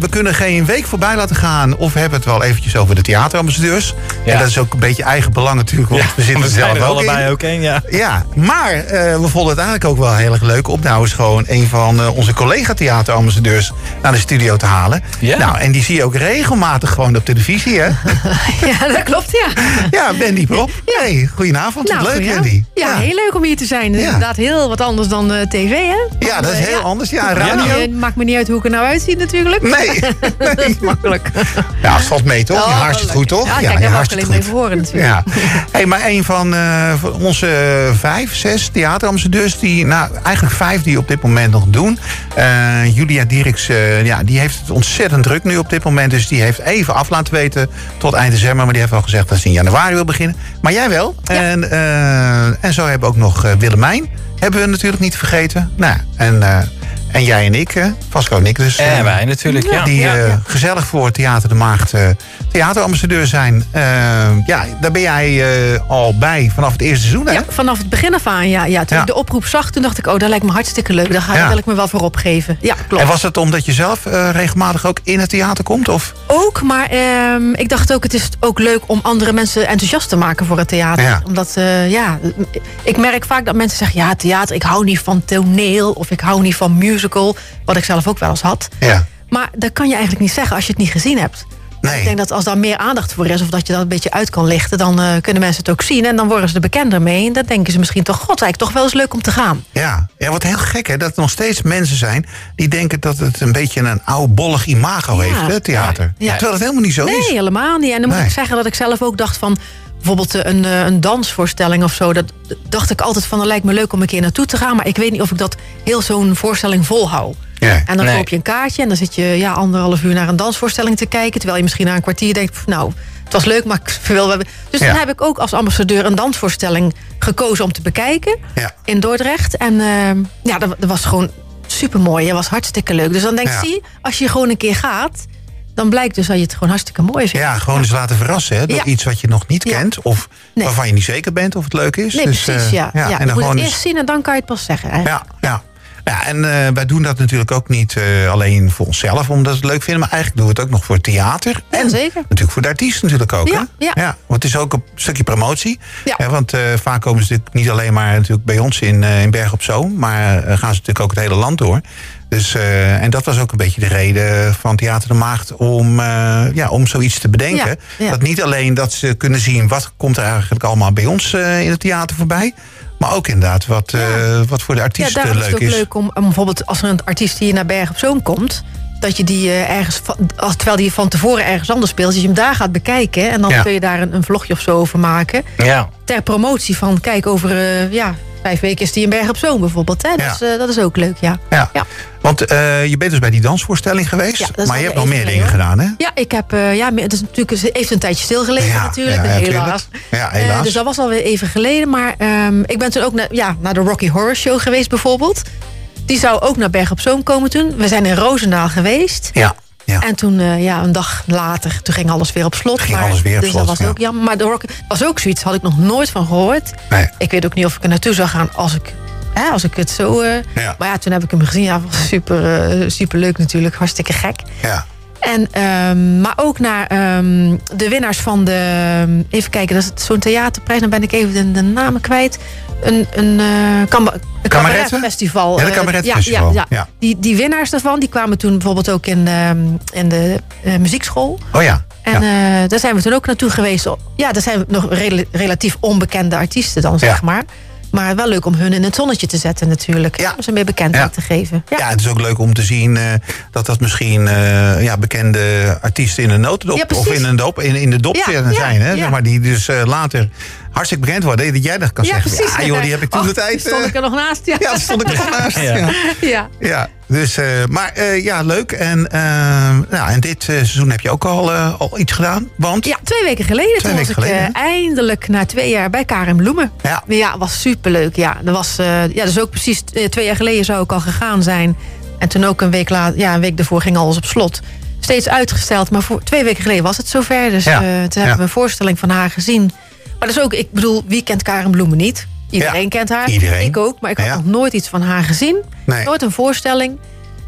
we kunnen geen week voorbij laten gaan. Of we hebben het wel eventjes over de theaterambassadeurs. Ja. En dat is ook een beetje eigen belang natuurlijk. Want we zitten er zijn zelf er ook allebei in. ook in, ja. Ja, maar eh, we vonden het eigenlijk ook wel heel erg leuk om nou eens gewoon een van eh, onze collega-theaterambassadeurs naar de studio te halen. Ja. Nou, en die zie je ook regelmatig gewoon op televisie, hè? Ja, dat klopt, ja. ja, Wendy Prop. Hey, goedenavond. Wat leuk, Wendy. Nou, Ja, heel leuk om hier te zijn. Dat is Ja. inderdaad heel wat anders dan eh, tv, hè? Ja, dat is Eh, heel ja. anders. Ja, Ja, radio. eh, maakt me niet uit hoe ik er nou uitzie natuurlijk. Nee, nee. Makkelijk. Ja, het valt mee, toch? Je Oh, zit leuk. goed, toch? Ja, kijk, je goed. mee voor horen natuurlijk. Ja. Hey, maar een van eh, onze vijf, zes theaterambassadeurs... die, nou, eigenlijk vijf die op dit moment nog doen. Eh, Julia Dieriks, eh, ja, die heeft het ontzettend druk nu op dit moment. Dus die heeft even af laten weten tot eind december. Maar die heeft al gezegd dat ze in januari wil beginnen. Maar jij wel. En, eh, en zo hebben we ook nog eh, Willemijn. Hebben we natuurlijk niet vergeten. Nou, en, eh, en jij en ik, eh, Vasco en ik dus. eh, En wij natuurlijk, ja. die ja. eh, gezellig voor Theater de Maagd eh, theaterambassadeur zijn. Eh, ja, daar ben jij eh, al bij vanaf het eerste seizoen, hè? Ja, vanaf het begin af aan, ja. ja toen Ja. ik de oproep zag, toen dacht ik, oh, dat lijkt me hartstikke leuk. Daar, ga, ik me wel voor opgeven. Ja, klopt. En was het omdat je zelf eh, regelmatig ook in het theater komt? Of? Ook, maar ehm, ik dacht ook, het is ook leuk om andere mensen enthousiast te maken voor het theater. Ja. Omdat, eh, ja, ik merk vaak dat mensen zeggen, ja, theater, ik hou niet van toneel of ik hou niet van musical. Wat ik zelf ook wel eens had. Ja. Maar dat kan je eigenlijk niet zeggen als je het niet gezien hebt. Nee. Ik denk dat als daar meer aandacht voor is, of dat je dat een beetje uit kan lichten, dan eh, kunnen mensen het ook zien. En dan worden ze er bekender mee. En dan denken ze misschien toch, god, eigenlijk toch wel eens leuk om te gaan. Ja. ja, wat heel gek hè, dat er nog steeds mensen zijn die denken dat het een beetje een oudbollig imago Ja. heeft, hè, theater. Ja. Terwijl het helemaal niet zo Nee, is. helemaal niet. En dan moet Nee. ik zeggen dat ik zelf ook dacht van... bijvoorbeeld eh, een, eh, een dansvoorstelling of zo... dat dacht ik altijd van, dat lijkt me leuk om een keer naartoe te gaan... maar ik weet niet of ik dat heel zo'n voorstelling volhoud. Ja. En dan Nee. koop je een kaartje en dan zit je ja, anderhalf uur naar een dansvoorstelling te kijken... terwijl je misschien na een kwartier denkt, pff, nou, het was leuk, maar ik wil wel... Dus Ja. dan heb ik ook als ambassadeur een dansvoorstelling gekozen om te bekijken... Ja. in Dordrecht. En ehm, ja, dat, dat was gewoon supermooi. Dat was hartstikke leuk. Dus dan denk ik, Ja. zie, als je gewoon een keer gaat... dan blijkt dus dat je het gewoon hartstikke mooi vindt. Ja, gewoon eens laten verrassen hè, door Ja. iets wat je nog niet Ja. kent. Of Nee. waarvan je niet zeker bent of het leuk is. Nee, Dus, precies, eh, ja. ja, en dan moet het eens- eerst zien en dan kan je het pas zeggen. eigenlijk. Ja, ja. Ja, en eh, wij doen dat natuurlijk ook niet eh, alleen voor onszelf, omdat we het leuk vinden. Maar eigenlijk doen we het ook nog voor het theater. Ja, en zeker. natuurlijk voor de artiesten natuurlijk ook. Ja, hè? ja. want het is ook een stukje promotie. Ja. Hè, want vaak komen ze natuurlijk niet alleen maar natuurlijk bij ons in, in Berg op Zoom. Maar gaan ze natuurlijk ook het hele land door. Dus, eh, en dat was ook een beetje de reden van Theater de Maagd om, eh, ja, om zoiets te bedenken. Ja, ja. Dat niet alleen dat ze kunnen zien wat komt er eigenlijk allemaal bij ons eh, in het theater voorbij. Maar ook inderdaad wat, wat voor de Ja, artiesten daarom is leuk het ook is. leuk om, om bijvoorbeeld als er een artiest hier naar Berg op Zoom komt... dat je die ergens, terwijl die van tevoren ergens anders speelt... dat je hem daar gaat bekijken en dan Ja. kun je daar een, een vlogje of zo over maken... Ja. ter promotie van, kijk, over ja, vijf weken is die in Berg op Zoom bijvoorbeeld. Hè? Ja. Dus eh, dat is ook leuk, ja. Ja. Ja. Want eh, je bent dus bij die dansvoorstelling geweest. Ja, maar je hebt nog even meer dingen gedaan, hè? Ja, ik heb, eh, ja, het is natuurlijk het heeft een tijdje stilgelegen Ja, natuurlijk, ja, ja, helaas. Ja, helaas. dus dat was alweer even geleden. Maar ehm, ik ben toen ook naar, ja, naar de Rocky Horror Show geweest bijvoorbeeld. Die zou ook naar Berg op Zoom komen toen. We zijn in Roosendaal geweest. Ja. Ja. En toen, eh, ja, een dag later, toen ging alles weer op slot. Ging maar, alles weer op dus slot, dat was ja. ook jammer. Maar de Rocky was ook zoiets, had ik nog nooit van gehoord. Nee. Ik weet ook niet of ik er naartoe zou gaan als ik, hè, als ik het zo... eh, Ja. Maar ja, toen heb ik hem gezien. Ja, was super, eh, super leuk natuurlijk. Hartstikke gek. ja. En, ehm, maar ook naar ehm, de winnaars van de... Even kijken, dat is zo'n theaterprijs. Dan ben ik even de, de namen kwijt. Een, een, Kameretten? cabaretfestival. Ja, eh, cabaretfestival, Ja, ja, ja. Die, die winnaars daarvan, die kwamen toen bijvoorbeeld ook in, ehm, in de eh, muziekschool. Oh ja. En ja. daar zijn we toen ook naartoe geweest. Ja, daar zijn nog rela- relatief onbekende artiesten dan, zeg maar. Maar wel leuk om hun in het zonnetje te zetten natuurlijk. Ja. Om ze meer bekendheid Ja. te geven. Ja. Ja, het is ook leuk om te zien dat dat misschien ja, bekende artiesten in een notendop of in, een dop, in, in de dop zijn, hè? Zeg maar, die dus later hartstikke bekend worden. Dat jij dat kan Ja, zeggen. precies. Ja, joh, die heb ik toen Och, de tijd. stond eh, ik er nog naast. Ja, ja, stond ik nog naast. Ja. Ja. dus, eh, maar eh, ja, leuk. En, eh, nou, en dit seizoen heb je ook al, al iets gedaan. Want Ja, twee weken geleden. Twee toen weken was ik geleden, eindelijk na twee jaar bij Karen Bloemen. Ja. Ja, was superleuk. Ja, dat was ja, dus ook precies twee jaar geleden zou ik al gegaan zijn. En toen ook een week later, ja, een week daarvoor ging alles op slot. Steeds uitgesteld, maar voor twee weken geleden was het zover. Dus Ja. toen hebben we een voorstelling van haar gezien. Maar dat is ook, ik bedoel, wie kent Karen Bloemen niet? Iedereen Ja, kent haar. iedereen. Ik ook, maar ik had Ja. nog nooit iets van haar gezien. Nee. Nooit een voorstelling.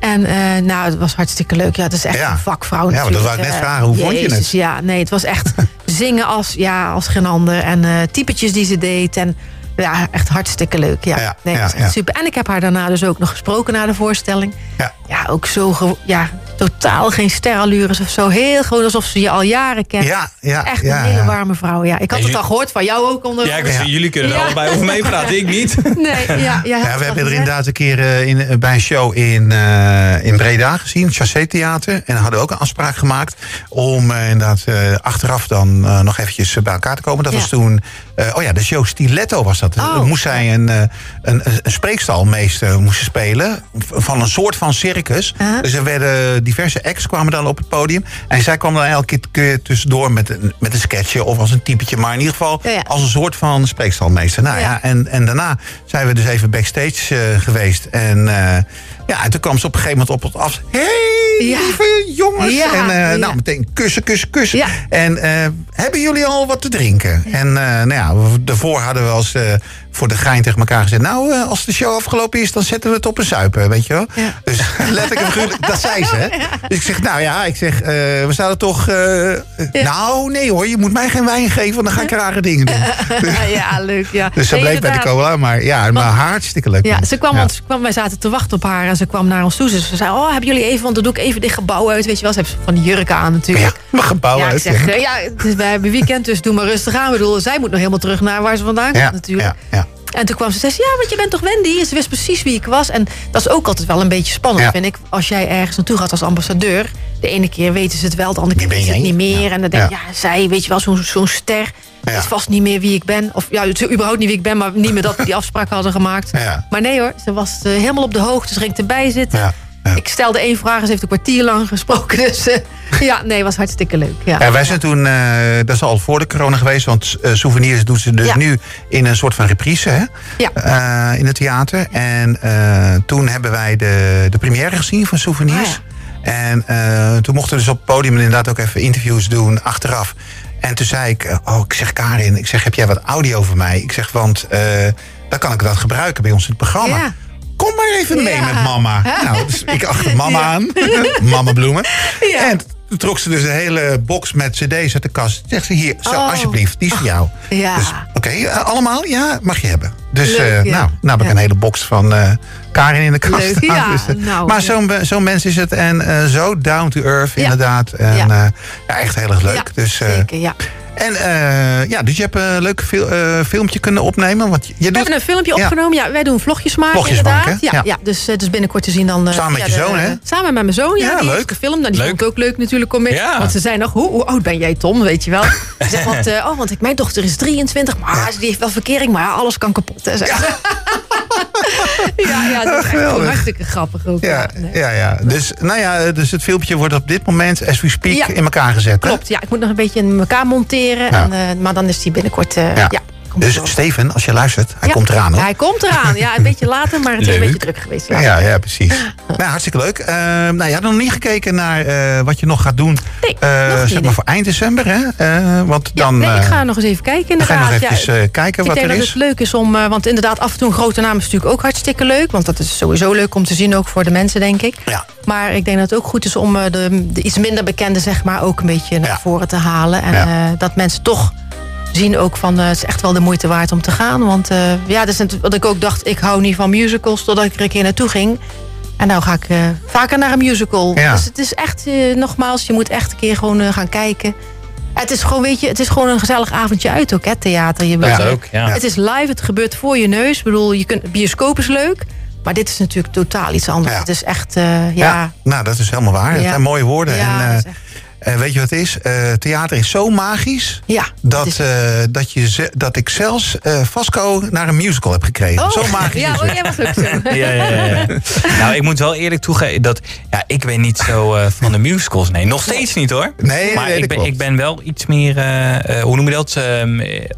En eh, nou, het was hartstikke leuk. Ja, het is echt Ja. een vakvrouw Ja, maar dat wou ik net vragen. Hoe vond je het? Ja, nee, het was echt zingen als, ja, als geen ander. En eh typetjes die ze deed. En ja, echt hartstikke leuk. Ja, Ja, nee, ja, super. En ik heb haar daarna dus ook nog gesproken na de voorstelling. Ja. Ja, ook zo, ja, totaal geen sterallures of zo. Heel gewoon alsof ze je al jaren kent. Ja, ja, Echt ja, een hele ja. warme vrouw. Ja. Ik had En het al gehoord van jou ook onder. Ja, ik jullie kunnen er Ja. allebei over meepraten, ik niet. Nee, ja, ja, Ja, we hebben er inderdaad een keer eh, in, eh, bij een show in, eh, in Breda gezien, Chassé Theater. En hadden ook een afspraak gemaakt om eh, inderdaad eh, achteraf dan eh, nog eventjes bij elkaar te komen. Dat Ja. was toen, eh, oh ja, de show Stiletto was dat. Oh. Moest zij een, eh, een, een spreekstalmeester moesten spelen van een soort van circus. Dus er werden diverse acts kwamen dan op het podium. En zij kwam dan elke keer tussendoor met een, met een sketchje of als een typetje. Maar in ieder geval Ja, ja. als een soort van spreekstalmeester. Nou ja, en, en daarna zijn we dus even backstage eh, geweest. En, eh, ja, en toen kwam ze op een gegeven moment op het af. Hey, lieve jongens. En eh, nou, meteen kussen, kussen, kussen. En hebben jullie al wat te drinken? En nou ja, daarvoor hadden we als... voor de gein tegen elkaar gezegd... nou, eh, als de show afgelopen is, dan zetten we het op een zuipen, weet je wel? Ja. Dus letterlijk en dat zei ze. Hè? Dus ik zeg, nou ja, ik zeg, eh, we zouden toch... eh, Nou, nee hoor, je moet mij geen wijn geven... want dan ga ik rare dingen doen. ja, leuk. Ja. Dus ze Nee, bleef bij de cola, maar ja, maar hartstikke leuk. Ja, ze kwam, Ja. want ze kwam, wij zaten te wachten op haar en ze kwam naar ons toe. Dus ze zei, oh, hebben jullie even, want dan doe ik even dit gebouw uit. Weet je wel, ze heeft van die jurken aan Ja, natuurlijk. gebouw Ja, ik uit. zeg, ja. is, wij hebben weekend, dus doe maar rustig aan. Ik bedoel, zij moet nog helemaal terug naar waar ze vandaan komt natuurlijk. ja, ja. En toen kwam ze en zei, ze, ja, want je bent toch Wendy? En ze wist precies wie ik was. En dat is ook altijd wel een beetje spannend, Ja. vind ik. Als jij ergens naartoe gaat als ambassadeur. De ene keer weten ze het wel, de andere keer weten ze het niet meer. Ja. En dan denk ik, Ja. ja, zij, weet je wel, zo'n zo'n ster. Ja. Weet vast niet meer wie ik ben. Of ja, überhaupt niet wie ik ben, maar niet meer dat we die afspraak hadden gemaakt. Maar nee hoor, ze was eh, helemaal op de hoogte. Ze ging erbij zitten. Ik stelde één vraag en ze heeft een kwartier lang gesproken. Dus eh, ja, nee, was hartstikke leuk. Ja. Ja, wij zijn toen, eh, dat is al voor de corona geweest, want eh, souvenirs doen ze dus Ja. nu in een soort van reprise hè? Ja. Eh, in het theater. En eh, toen hebben wij de, de première gezien van souvenirs. Ah, En eh, toen mochten we dus op het podium inderdaad ook even interviews doen achteraf. En toen zei ik, eh, oh, ik zeg Karin, ik zeg, heb jij wat audio voor mij? Ik zeg, want eh, dan kan ik dat gebruiken bij ons in het programma. Ja. Kom maar even mee Ja. met mama. Nou, dus ik achter mama Ja. aan. mama bloemen. Ja. En toen trok ze dus een hele box met cd's uit de kast. Zegt ze, hier, zo, Oh. alsjeblieft, die is voor jou. Ja. Dus, Oké, eh, allemaal? Ja, mag je hebben. Dus Leuk, eh, ja. nou, nou heb ik Ja. een hele box van eh, Karin in de kast Leuk, ja, Dus, nou, maar zo'n zo'n mens is het. En zo down to earth, inderdaad. En Ja. echt heel erg leuk. Ja, dus, zeker, ja. En eh, ja, dus je hebt een leuk fil- eh, filmpje kunnen opnemen. Want je We doet hebben een filmpje opgenomen. Ja, wij doen vlogjes maken Vlogjes inderdaad. maken, ja, ja. ja. dus, eh, dus binnenkort te zien dan... Samen met je de- zoon, hè? Samen met mijn zoon, ja. Ja, die leuk. heeft gefilmd. Nou, die Leuk. vond het ook leuk natuurlijk om mee. Want ze zei nog, hoe, hoe oud ben jij Tom, weet je wel? Ze zegt, want, oh, want ik, mijn dochter is 23, maar die heeft wel verkering, maar alles kan kapot. Hè, ze. ja, ja, dat is echt geweldig. gewoon hartstikke grappig ook. Ja, nee. ja, ja. Dus, nou ja, dus het filmpje wordt op dit moment, as we speak, Ja. in elkaar gezet. hè? Klopt, ja. Ik moet nog een beetje in elkaar monteren. En, eh, maar dan is die binnenkort... eh, Ja. Dus wel. Steven, als je luistert, hij Ja. komt eraan hoor. Hij komt eraan. Ja, een beetje later, maar het is een beetje druk geweest. Ja. Ja, ja, precies. Nou, hartstikke leuk. Uh, nou, je had nog niet gekeken naar eh, wat je nog gaat doen. Nee, eh, nog niet, zeg maar voor eind december, hè? Eh, want Ja, dan nee, ik ga nog eens even kijken dan ga je inderdaad. nog even ja, eh, kijken ik wat denk er dat is. het leuk is om, eh, want inderdaad af en toe een grote naam is natuurlijk ook hartstikke leuk. Want dat is sowieso leuk om te zien ook voor de mensen, denk ik. Ja. Maar ik denk dat het ook goed is om eh, de, de iets minder bekende zeg maar ook een beetje naar Ja. voren te halen. En Ja. eh, dat mensen toch zien ook van eh, het is echt wel de moeite waard om te gaan. Want eh, ja, dat is wat ik ook dacht, ik hou niet van musicals totdat ik er een keer naartoe ging. En nou ga ik eh, vaker naar een musical. Ja. Dus het is echt, nogmaals, je moet echt een keer gewoon gaan kijken. Het is gewoon, weet je, het is gewoon een gezellig avondje uit ook, hè, theater. Je is ook, ja. Het is live, het gebeurt voor je neus. Ik bedoel, je kunt, bioscoop is leuk. Maar dit is natuurlijk totaal iets anders. Ja. Het is echt, ja... nou, dat is helemaal waar. Het Ja. zijn mooie woorden. Ja, en, eh, weet je wat het is? Eh, theater is zo magisch... ja, Dat, is- eh, dat, je ze- dat ik zelfs eh Vasco naar een musical heb gekregen. Oh, Zo magisch ja, is oh, het. jij was ook zo. Ja, ja, ja, ja. Nou, ik moet wel eerlijk toegeven dat ja, ik ben niet zo eh, van de musicals. Nee, nog steeds niet hoor. Nee, maar nee, ik, ben, klopt. ik ben wel iets meer, hoe noem je dat? Eh,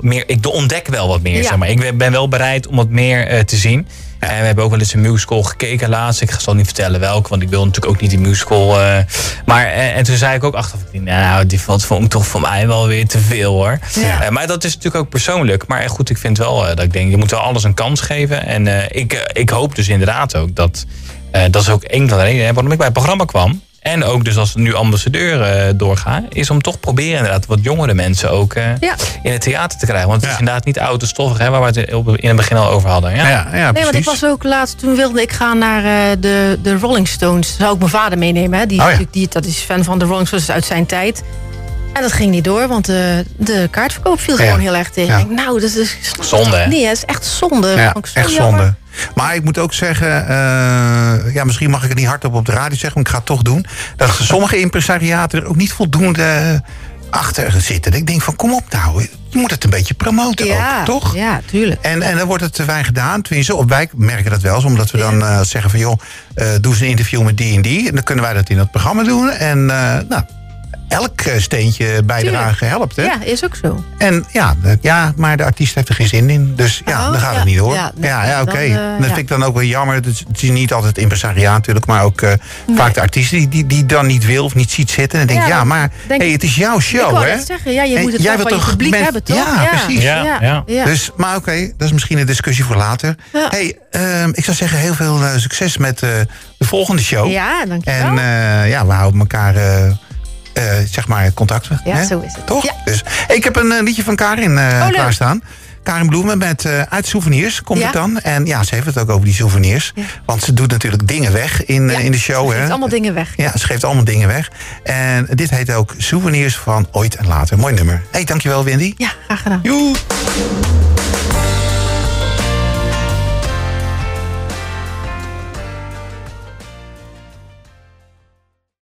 meer, ik ontdek wel wat meer. Ja. Zeg maar. Ik ben wel bereid om wat meer eh, te zien. En we hebben ook wel eens een musical gekeken laatst. Ik zal niet vertellen welke, want ik wil natuurlijk ook niet die musical. eh, maar eh, en toen zei ik ook achteraf, ik nou, die valt voor, toch voor mij wel weer te veel hoor. Ja. Eh, maar dat is natuurlijk ook persoonlijk. Maar goed, ik vind wel dat ik denk, je moet wel alles een kans geven. En ik, ik hoop dus inderdaad ook dat dat is ook een van de redenen waarom ik bij het programma kwam. En ook dus als nu ambassadeur uh, doorga, is om toch proberen inderdaad wat jongere mensen ook uh, ja. in het theater te krijgen. Want het ja. is inderdaad niet oud en stoffig, hè, waar we het in het begin al over hadden. Ja, ja, ja nee, want ik was ook laatst, toen wilde ik gaan naar uh, de, de Rolling Stones. Zou ik mijn vader meenemen, hè? Die, oh, die, dat is fan van de Rolling Stones uit zijn tijd. En dat ging niet door, want de, de kaartverkoop viel gewoon heel erg tegen. Ik denk, nou, dat is zonde. Hè? Nee, het is echt zonde. Ja, echt zonde. Maar ik moet ook zeggen, uh, ja, misschien mag ik het niet hardop op de radio zeggen, maar ik ga het toch doen. Dat sommige impresariaten er ook niet voldoende achter zitten. Ik denk van, kom op nou, je moet het een beetje promoten ja, ook, toch? Ja, tuurlijk. En, en dan wordt het te weinig gedaan. Tenminste, op wij merken dat wel eens, omdat we dan uh, zeggen van, joh, uh, doe eens een interview met die en die. En dan kunnen wij dat in het programma doen. En nou, elk eh, steentje bijdrage helpt. Hè? Ja, is ook zo. En ja, ja, maar de artiest heeft er geen zin in. Dus ja, oh, dan gaat het niet door. Ja, ja, ja oké. Uh, dat vind ik dan ook wel jammer. Het is niet altijd impresariaat natuurlijk, maar ook uh, nee. vaak de artiest die, die, die dan niet wil of niet ziet zitten. En denkt, ja, ja maar hey, het is jouw show, ik hè? zeggen, ja, je hey, moet het jij wilt toch publiek met, hebben, toch? Ja, precies. Ja, ja. Dus, maar oké, okay, dat is misschien een discussie voor later. Hey, um, ik zou zeggen, heel veel succes met de volgende show. Ja, dankjewel. En ja, we houden elkaar uh, zeg maar contacten. Ja, hè? zo is het. Toch? Ja. Dus, ik heb een uh, liedje van Karin uh, oh, klaarstaan. Karin Bloemen met uit souvenirs komt ja. het dan. En ja, ze heeft het ook over die souvenirs. Ja. Want ze doet natuurlijk dingen weg in, ja, in de show. Ze geeft hè? allemaal dingen weg. Ja, ze geeft allemaal dingen weg. En dit heet ook Souvenirs van Ooit en Later. Mooi nummer. hey, dankjewel Wendy. Ja, graag gedaan. Joe.